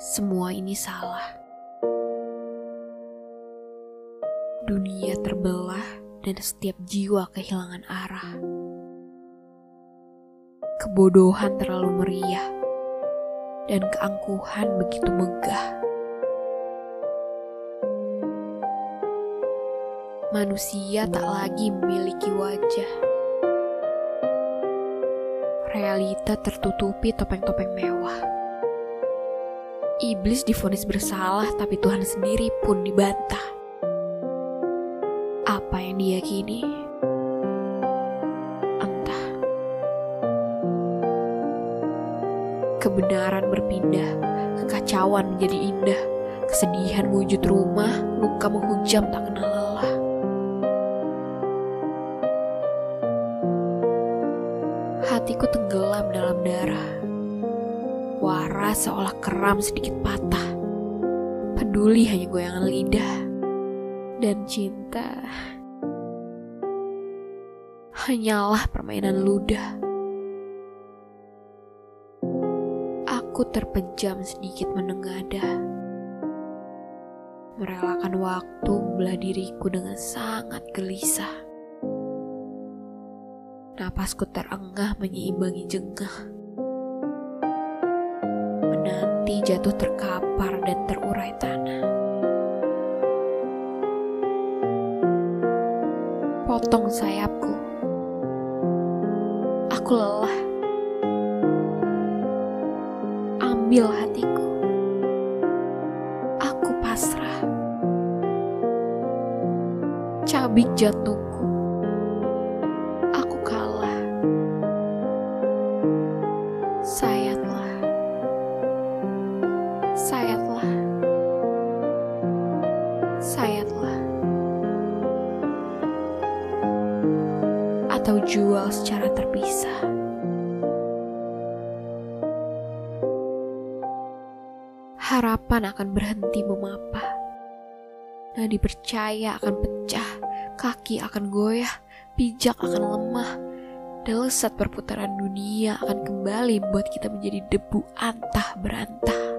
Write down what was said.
semua ini salah. Dunia terbelah dan setiap jiwa kehilangan arah. Kebodohan terlalu meriah dan keangkuhan begitu megah. Manusia tak lagi memiliki wajah. Realita tertutupi topeng-topeng mewah. Iblis difonis bersalah, tapi Tuhan sendiri pun dibantah. Apa yang diyakini? Entah. Kebenaran berpindah, kekacauan menjadi indah, kesedihan wujud rumah, luka menghujam tak kenal lelah. Hatiku tenggelam dalam darah. Waras seolah keram sedikit patah. Peduli hanya goyangan lidah. Dan cinta hanyalah permainan ludah. Aku terpejam sedikit menengadah. Merelakan waktu membelah diriku dengan sangat gelisah. Napasku terengah menyeimbangi jengah. Menanti jatuh terkapar dan terurai tanah. Potong sayapku. Aku lelah. Ambil hatiku. Aku pasrah. Cabik jantungku. Sayatlah. Sayatlah. Atau jual secara terpisah. Harapan akan berhenti memapah. Nadi percaya akan pecah, kaki akan goyah, pijak akan lemah, dan lesat perputaran dunia akan kembali membuat kita menjadi debu antah berantah.